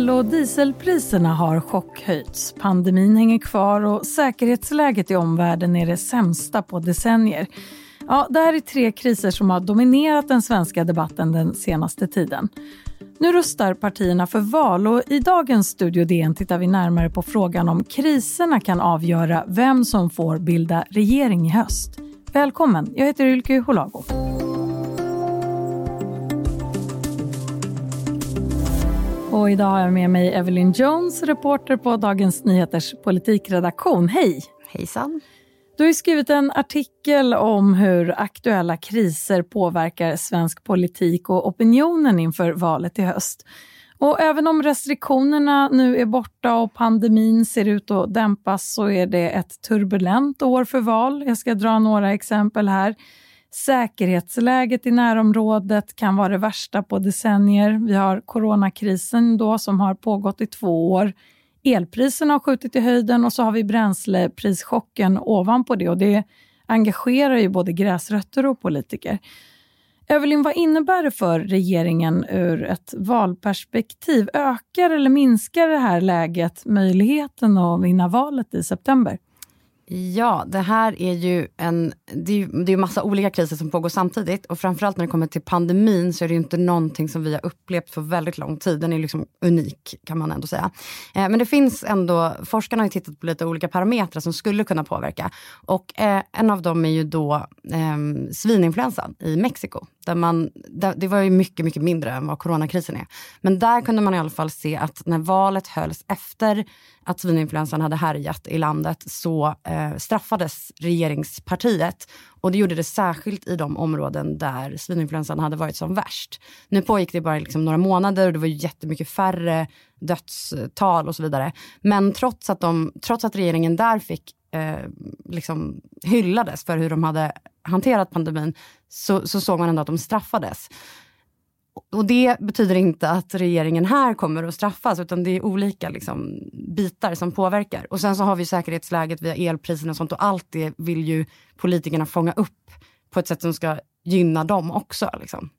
El och dieselpriserna har chockhöjts. Pandemin hänger kvar och säkerhetsläget i omvärlden är det sämsta på decennier. Ja, det här är tre kriser som har dominerat den svenska debatten den senaste tiden. Nu rustar partierna för val och i dagens Studio DN tittar vi närmare på frågan om kriserna kan avgöra vem som får bilda regering i höst. Välkommen, jag heter Ylke Holago. Och idag har jag med mig Evelyn Jones, reporter på Dagens Nyheters politikredaktion. Hej! Hejsan! Du har skrivit en artikel om hur aktuella kriser påverkar svensk politik och opinionen inför valet i höst. Och även om restriktionerna nu är borta och pandemin ser ut att dämpas så är det ett turbulent år för val. Jag ska dra några exempel här. Säkerhetsläget i närområdet kan vara det värsta på decennier. Vi har coronakrisen då som har pågått i två år. Elpriserna har skjutit i höjden och så har vi bränsleprischocken ovanpå det och det engagerar ju både gräsrötter och politiker. Evelyn, vad innebär det för regeringen ur ett valperspektiv? Ökar eller minskar det här läget möjligheten att vinna valet i september? Ja, det här är ju en, det är ju det är massa olika kriser som pågår samtidigt och framförallt när det kommer till pandemin så är det inte någonting som vi har upplevt för väldigt lång tid. Den är liksom unik kan man ändå säga. Eh, men det finns ändå, forskarna har ju tittat på lite olika parametrar som skulle kunna påverka och eh, en av dem är ju då eh, svininfluensan i Mexiko. Där man, där, det var ju mycket, mycket mindre än vad coronakrisen är. Men där kunde man i alla fall se att när valet hölls efter att svininfluensan hade härjat i landet så eh, straffades regeringspartiet. Och det gjorde det särskilt i de områden där svininfluensan hade varit som värst. Nu pågick det bara liksom några månader och det var jättemycket färre dödstal och så vidare. Men trots att, de, trots att regeringen där fick eh, liksom hyllades för hur de hade hanterat pandemin så, så såg man ändå att de straffades. Och det betyder inte att regeringen här kommer att straffas utan det är olika liksom, bitar som påverkar. Och sen så har vi säkerhetsläget via elpriserna och sånt och allt det vill ju politikerna fånga upp på ett sätt som ska gynna dem också. Liksom.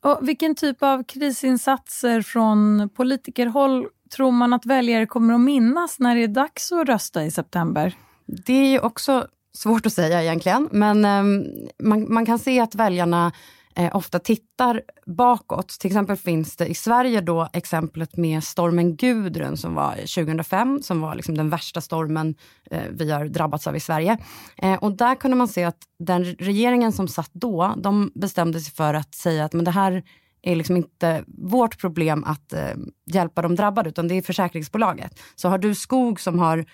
Och vilken typ av krisinsatser från politikerhåll tror man att väljare kommer att minnas när det är dags att rösta i september? Det är ju också svårt att säga egentligen, men um, man, man kan se att väljarna eh, ofta tittar bakåt. Till exempel finns det i Sverige då exemplet med stormen Gudrun som var 2005, som var liksom den värsta stormen eh, vi har drabbats av i Sverige. Eh, och där kunde man se att den regeringen som satt då, de bestämde sig för att säga att men det här är liksom inte vårt problem att eh, hjälpa de drabbade, utan det är försäkringsbolaget. Så har du skog som har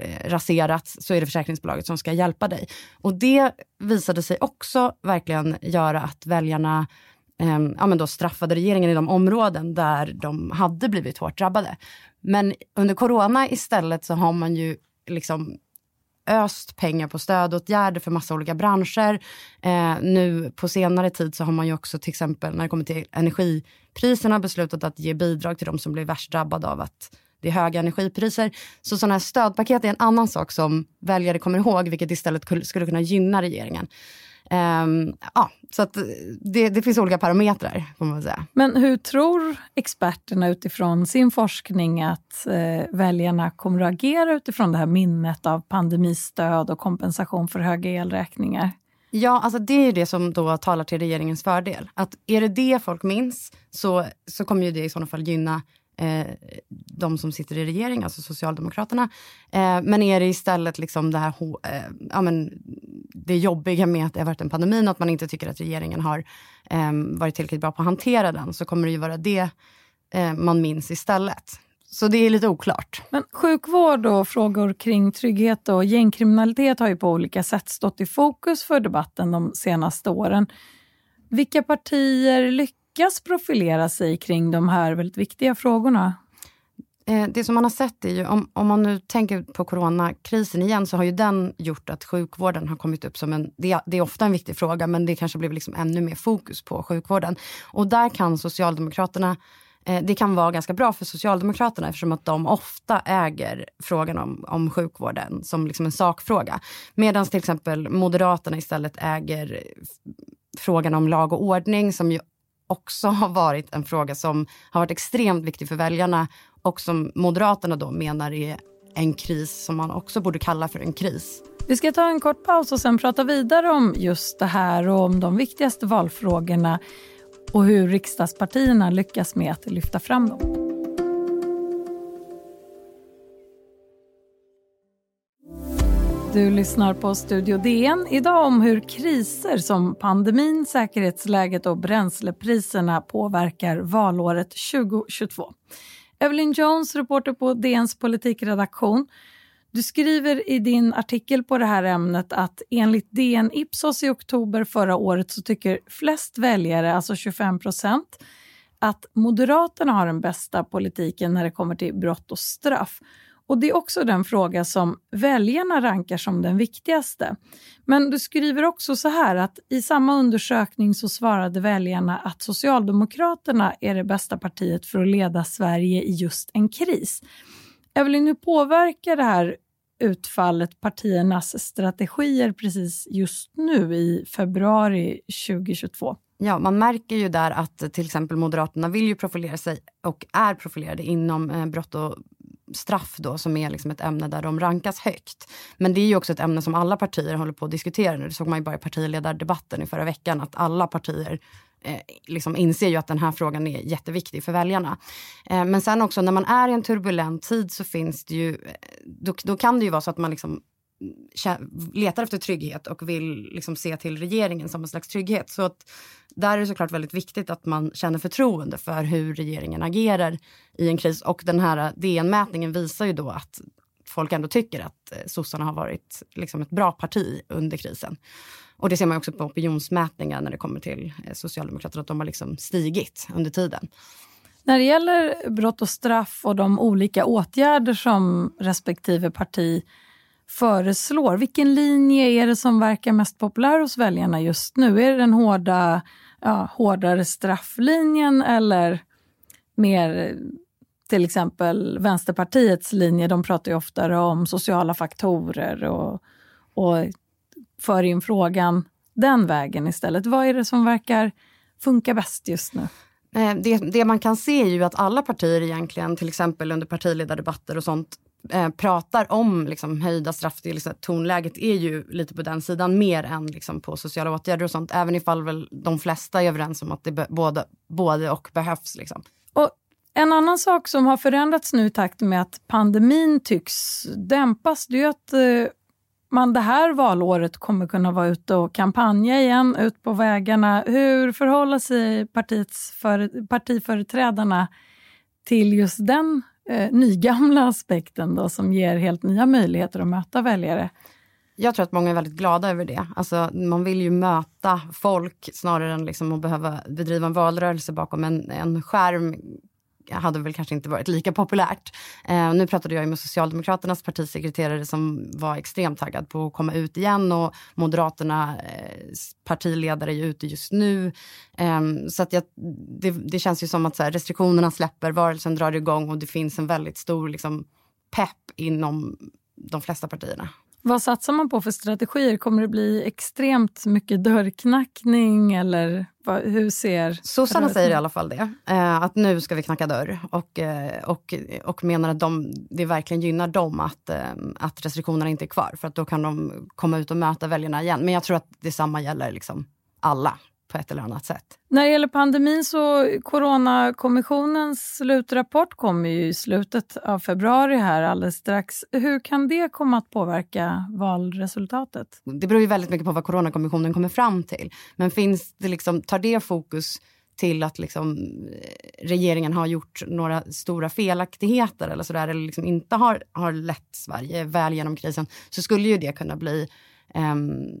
Eh, raserats så är det försäkringsbolaget som ska hjälpa dig. Och det visade sig också verkligen göra att väljarna eh, ja, men då straffade regeringen i de områden där de hade blivit hårt drabbade. Men under corona istället så har man ju liksom öst pengar på stödåtgärder för massa olika branscher. Eh, nu på senare tid så har man ju också till exempel när det kommer till energipriserna beslutat att ge bidrag till de som blir värst drabbade av att det är höga energipriser. Så sådana här stödpaket är en annan sak som väljare kommer ihåg, vilket istället skulle kunna gynna regeringen. Um, ja, så det, det, finns olika parametrar, får man säga. Men hur tror experterna utifrån sin forskning att eh, väljarna kommer att agera utifrån det här minnet av pandemistöd och kompensation för höga elräkningar? Ja, alltså det är det som då talar till regeringens fördel. Att är det det folk minns så, så kommer ju det i sådana fall gynna eh, de som sitter i regeringen, alltså Socialdemokraterna. Eh, men är det istället liksom det här eh, ja, men det jobbiga med att det har varit en pandemi och att man inte tycker att regeringen har eh, varit tillräckligt bra på att hantera den, så kommer det ju vara det eh, man minns istället. Så det är lite oklart. Men sjukvård och frågor kring trygghet och gängkriminalitet har ju på olika sätt stått i fokus för debatten de senaste åren. Vilka partier lyckas lyckas profilera sig kring de här väldigt viktiga frågorna? Eh, det som man har sett är ju, om, om man nu tänker på coronakrisen igen, så har ju den gjort att sjukvården har kommit upp som en, det, det är ofta en viktig fråga, men det kanske blev liksom ännu mer fokus på sjukvården. Och där kan Socialdemokraterna Eh, det kan vara ganska bra för Socialdemokraterna eftersom att de ofta äger frågan om, om sjukvården som liksom en sakfråga. Medan till exempel Moderaterna istället äger frågan om lag och ordning som ju också har varit en fråga som har varit extremt viktig för väljarna och som Moderaterna då menar är en kris som man också borde kalla för en kris. Vi ska ta en kort paus och sen prata vidare om just det här och om de viktigaste valfrågorna och hur riksdagspartierna lyckas med att lyfta fram dem. Du lyssnar på Studio DN. Idag om hur kriser som pandemin, säkerhetsläget och bränslepriserna påverkar valåret 2022. Evelyn Jones, reporter på DNs politikredaktion. Du skriver i din artikel på det här ämnet att enligt DN Ipsos i oktober förra året så tycker flest väljare, alltså 25 procent, att Moderaterna har den bästa politiken när det kommer till brott och straff. Och Det är också den fråga som väljarna rankar som den viktigaste. Men du skriver också så här att i samma undersökning så svarade väljarna att Socialdemokraterna är det bästa partiet för att leda Sverige i just en kris. Evelyn, hur påverkar det här utfallet partiernas strategier precis just nu i februari 2022? Ja, man märker ju där att till exempel Moderaterna vill ju profilera sig och är profilerade inom eh, brott och straff då, som är liksom ett ämne där de rankas högt. Men det är ju också ett ämne som alla partier håller på att diskutera nu. Det såg man ju bara i partiledardebatten i förra veckan, att alla partier eh, liksom inser ju att den här frågan är jätteviktig för väljarna. Eh, men sen också när man är i en turbulent tid så finns det ju, eh, då, då kan det ju vara så att man liksom mm, letar efter trygghet och vill liksom se till regeringen som en slags trygghet. Så att där är det såklart väldigt viktigt att man känner förtroende för hur regeringen agerar i en kris. Och den här DN-mätningen visar ju då att folk ändå tycker att eh, sossarna har varit liksom ett bra parti under krisen. Och det ser man också på opinionsmätningar när det kommer till eh, Socialdemokraterna, att de har liksom stigit under tiden. När det gäller brott och straff och de olika åtgärder som respektive parti föreslår, vilken linje är det som verkar mest populär hos väljarna just nu? Är det den hårda, ja, hårdare strafflinjen eller mer till exempel Vänsterpartiets linje? De pratar ju oftare om sociala faktorer och, och för in frågan den vägen istället. Vad är det som verkar funka bäst just nu? Eh, det, det, man kan se är ju att alla partier egentligen, till exempel under partiledardebatter och sånt, eh, pratar om liksom, höjda straff. Det, liksom, tonläget är ju lite på den sidan mer än liksom, på sociala åtgärder och sånt. Även ifall väl de flesta är överens om att det både, både och behövs. Liksom. Och en annan sak som har förändrats nu i takt med att pandemin tycks dämpas, det är att eh, man det här valåret kommer kunna vara ute och kampanja igen, ut på vägarna. Hur förhåller sig partiets för, partiföreträdarna till just den eh, nygamla aspekten då, som ger helt nya möjligheter att möta väljare? Jag tror att många är väldigt glada över det. Alltså, man vill ju möta folk snarare än liksom att behöva bedriva en valrörelse bakom en, en skärm hade väl kanske inte varit lika populärt. Eh, nu pratade jag med Socialdemokraternas partisekreterare som var extremt taggad på att komma ut igen och Moderaternas eh, partiledare är ute just nu. Eh, så att jag, det, det, känns ju som att här, restriktionerna släpper, varelsen drar igång och det finns en väldigt stor liksom, pepp inom de flesta partierna. Vad satsar man på för strategier? Kommer det bli extremt mycket dörrknackning eller vad, hur ser... Sossarna säger i alla fall det, eh, att nu ska vi knacka dörr och, eh, och, och menar att de, det verkligen gynnar dem att, eh, att restriktionerna inte är kvar för att då kan de komma ut och möta väljarna igen. Men jag tror att detsamma gäller liksom alla på ett eller annat sätt. När det gäller pandemin så Coronakommissionens slutrapport kommer ju i slutet av februari här alldeles strax. Hur kan det komma att påverka valresultatet? Det beror ju väldigt mycket på vad Coronakommissionen kommer fram till. Men finns det liksom, tar det fokus till att liksom, eh, regeringen har gjort några stora felaktigheter eller sådär, eller liksom inte har, har lett Sverige väl genom krisen, så skulle ju det kunna bli eh,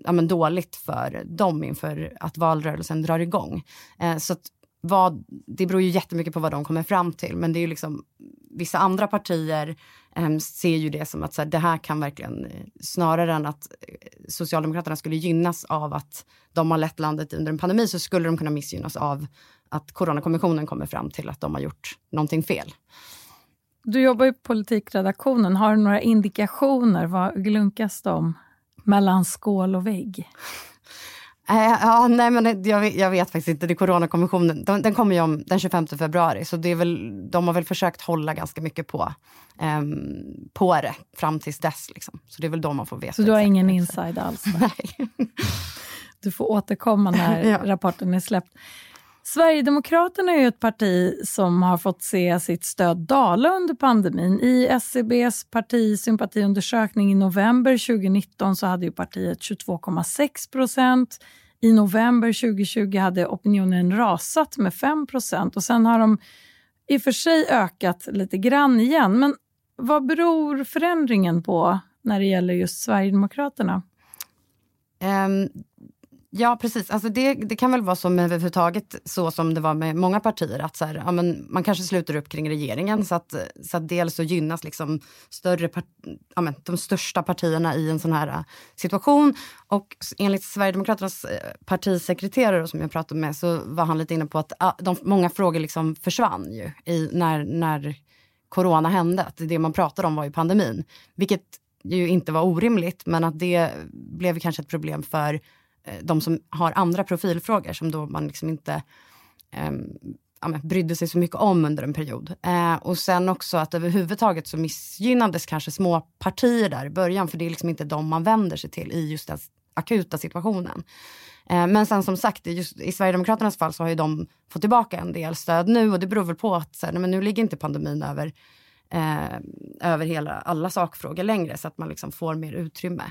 ja, men dåligt för dem inför att valrörelsen drar igång. Eh, så att vad, det beror ju jättemycket på vad de kommer fram till. Men det är ju liksom, vissa andra partier eh, ser ju det som att så här, det här kan verkligen, eh, snarare än att eh, Socialdemokraterna skulle gynnas av att de har lett landet under en pandemi, så skulle de kunna missgynnas av att Coronakommissionen kommer fram till att de har gjort någonting fel. Du jobbar ju på politikredaktionen. Har du några indikationer? Vad glunkas det om mellan skål och vägg? Äh, ja, nej, men jag vet, jag vet faktiskt inte. Det Coronakommissionen, den, den kommer ju om den 25 februari, så det är väl, de har väl försökt hålla ganska mycket på, um, på det fram tills dess. Liksom. Så det är väl då man får veta. Så du har ingen inside alls? Nej. Du får återkomma när ja. rapporten är släppt. Sverigedemokraterna är ett parti som har fått se sitt stöd dala under pandemin. I SCBs partisympatiundersökning i november 2019 så hade ju partiet 22,6 procent. I november 2020 hade opinionen rasat med 5 procent och sen har de i och för sig ökat lite grann igen. Men vad beror förändringen på när det gäller just Sverigedemokraterna? Um, Ja, precis. Alltså det, det kan väl vara som överhuvudtaget så som det var med många partier. Att så här, ja, men man kanske sluter upp kring regeringen så att, så att dels så gynnas liksom större part, ja, men de största partierna i en sån här äh, situation. Och enligt Sverigedemokraternas äh, partisekreterare som jag pratade med så var han lite inne på att äh, de, många frågor liksom försvann ju i, när, när corona hände. Att det man pratade om var ju pandemin. Vilket ju inte var orimligt men att det blev kanske ett problem för Eh, de som har andra profilfrågor som då man liksom inte eh, ja, brydde sig så mycket om under en period. Eh, och sen också att överhuvudtaget så missgynnades kanske små partier där i början för det är liksom inte de man vänder sig till i just den akuta situationen. Eh, men sen som sagt, just i Sverigedemokraternas fall så har ju de fått tillbaka en del stöd nu och det beror väl på att så här, men nu ligger inte pandemin över, eh, över hela, alla sakfrågor längre så att man liksom får mer utrymme.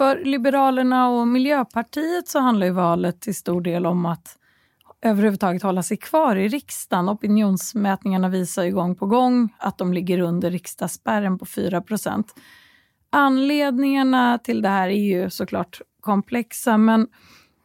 För Liberalerna och Miljöpartiet så handlar ju valet till stor del om att överhuvudtaget hålla sig kvar i riksdagen. Opinionsmätningarna visar ju gång på gång att de ligger under riksdagsspärren på 4% Anledningarna till det här är ju såklart komplexa, men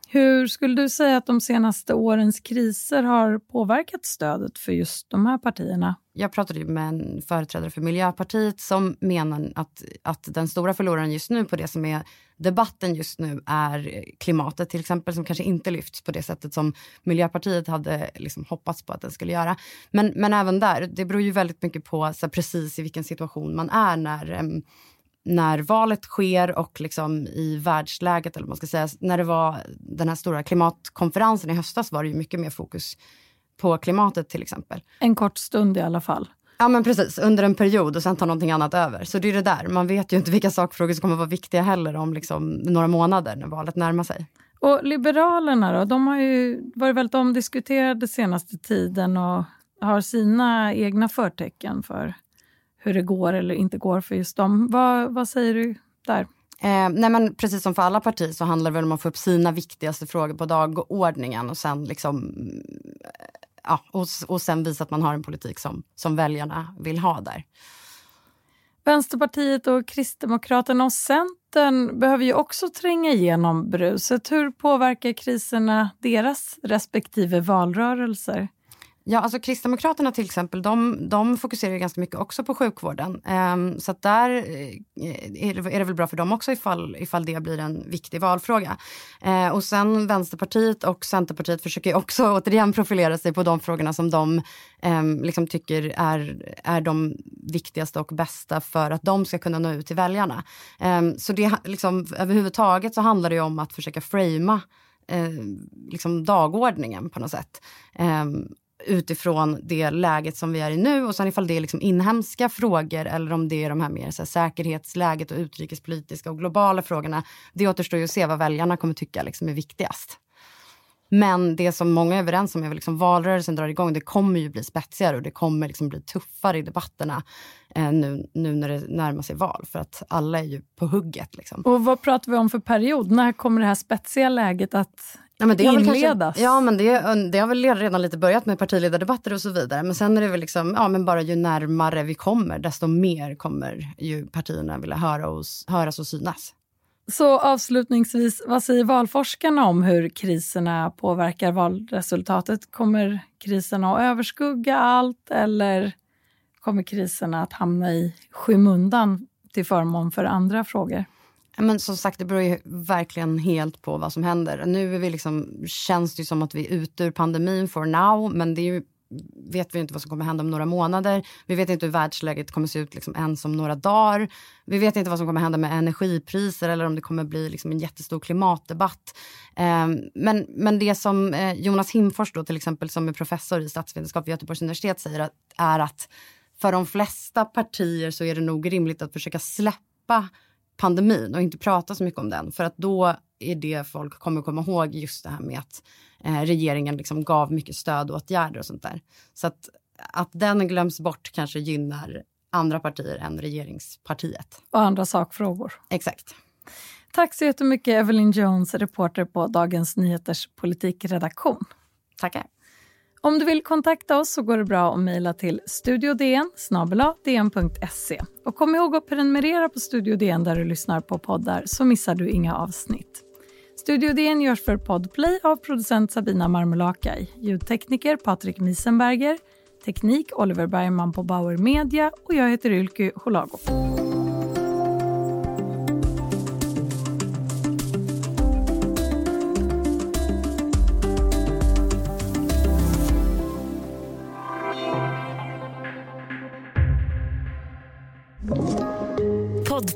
hur skulle du säga att de senaste årens kriser har påverkat stödet för just de här partierna? Jag pratade med en företrädare för Miljöpartiet som menar att, att den stora förloraren just nu på det som är debatten just nu är klimatet till exempel som kanske inte lyfts på det sättet som Miljöpartiet hade liksom hoppats på att den skulle göra. Men, men även där, det beror ju väldigt mycket på så precis i vilken situation man är när när valet sker och liksom i världsläget, eller man ska säga, när det var den här stora klimatkonferensen i höstas var det ju mycket mer fokus på klimatet till exempel. En kort stund i alla fall. Ja men precis, under en period och sen tar någonting annat över. Så det är det där, man vet ju inte vilka sakfrågor som kommer vara viktiga heller om liksom några månader när valet närmar sig. Och Liberalerna då, de har ju varit väldigt omdiskuterade senaste tiden och har sina egna förtecken för hur det går eller inte går för just dem. Vad, vad säger du där? Eh, nej men precis som för alla partier så handlar det väl om att få upp sina viktigaste frågor på dagordningen och sen liksom ja, och, och sen visa att man har en politik som, som väljarna vill ha där. Vänsterpartiet och Kristdemokraterna och Centern behöver ju också tränga igenom bruset. Hur påverkar kriserna deras respektive valrörelser? Ja, alltså Kristdemokraterna till exempel, de, de fokuserar ju ganska mycket också på sjukvården. Um, så att där eh, är det, är det, väl bra för dem också ifall, ifall det blir en viktig valfråga. Uh, och sen Vänsterpartiet och Centerpartiet försöker också återigen profilera sig på de frågorna som de um, liksom tycker är, är de viktigaste och bästa för att de ska kunna nå ut till väljarna. Um, så det liksom överhuvudtaget så handlar det om att försöka framea eh, liksom dagordningen på något sätt. Eh, utifrån det läget som vi är i nu och sen ifall det är liksom inhemska frågor eller om det är de här mer så här, säkerhetsläget och utrikespolitiska och globala frågorna. Det återstår ju att se vad väljarna kommer tycka liksom är viktigast. Men det som många är överens om är att liksom valrörelsen drar igång. Det kommer ju bli spetsigare och det kommer liksom bli tuffare i debatterna eh, nu, nu när det närmar sig val. För att alla är ju på hugget. Liksom. Och vad pratar vi om för period? När kommer det här spetsiga läget att Ja, men det inledas. Kanske, ja, men det, det har väl redan lite börjat med partiledardebatter och så vidare. Men sen är det väl liksom, ja men bara ju närmare vi kommer, desto mer kommer ju partierna vilja höra oss, höras och synas. Så avslutningsvis, vad säger valforskarna om hur kriserna påverkar valresultatet? Kommer kriserna att överskugga allt eller kommer kriserna att hamna i skymundan till förmån för andra frågor? Men som sagt, det beror ju verkligen helt på vad som händer. Nu är vi liksom, känns det som att vi är ute ur pandemin for now, men det är ju vet vi inte vad som kommer hända om några månader. Vi vet inte hur världsläget kommer se ut liksom ens om några dagar. Vi vet inte vad som kommer hända med energipriser eller om det kommer bli liksom en jättestor klimatdebatt. Eh, men, men det som eh, Jonas Himfors, då, till exempel, som är professor i statsvetenskap vid Göteborgs universitet säger att, är att för de flesta partier så är det nog rimligt att försöka släppa pandemin och inte prata så mycket om den. För att då är det folk kommer komma ihåg just det här med att eh, regeringen liksom gav mycket stödåtgärder och sånt där. Så att, att den glöms bort kanske gynnar andra partier än regeringspartiet. Och andra sakfrågor. Exakt. Tack så jättemycket Evelyn Jones, reporter på Dagens Nyheters politikredaktion. Tackar. Om du vill kontakta oss så går det bra att mejla till studiodn dn.se. Och kom ihåg att prenumerera på Studio DN där du lyssnar på poddar så missar du inga avsnitt. Studio DN görs för Podplay av producent Sabina Marmelakai, ljudtekniker Patrik Misenberger, teknik Oliver Bergman på Bauer Media och jag heter Ylky Holago.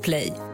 Podplay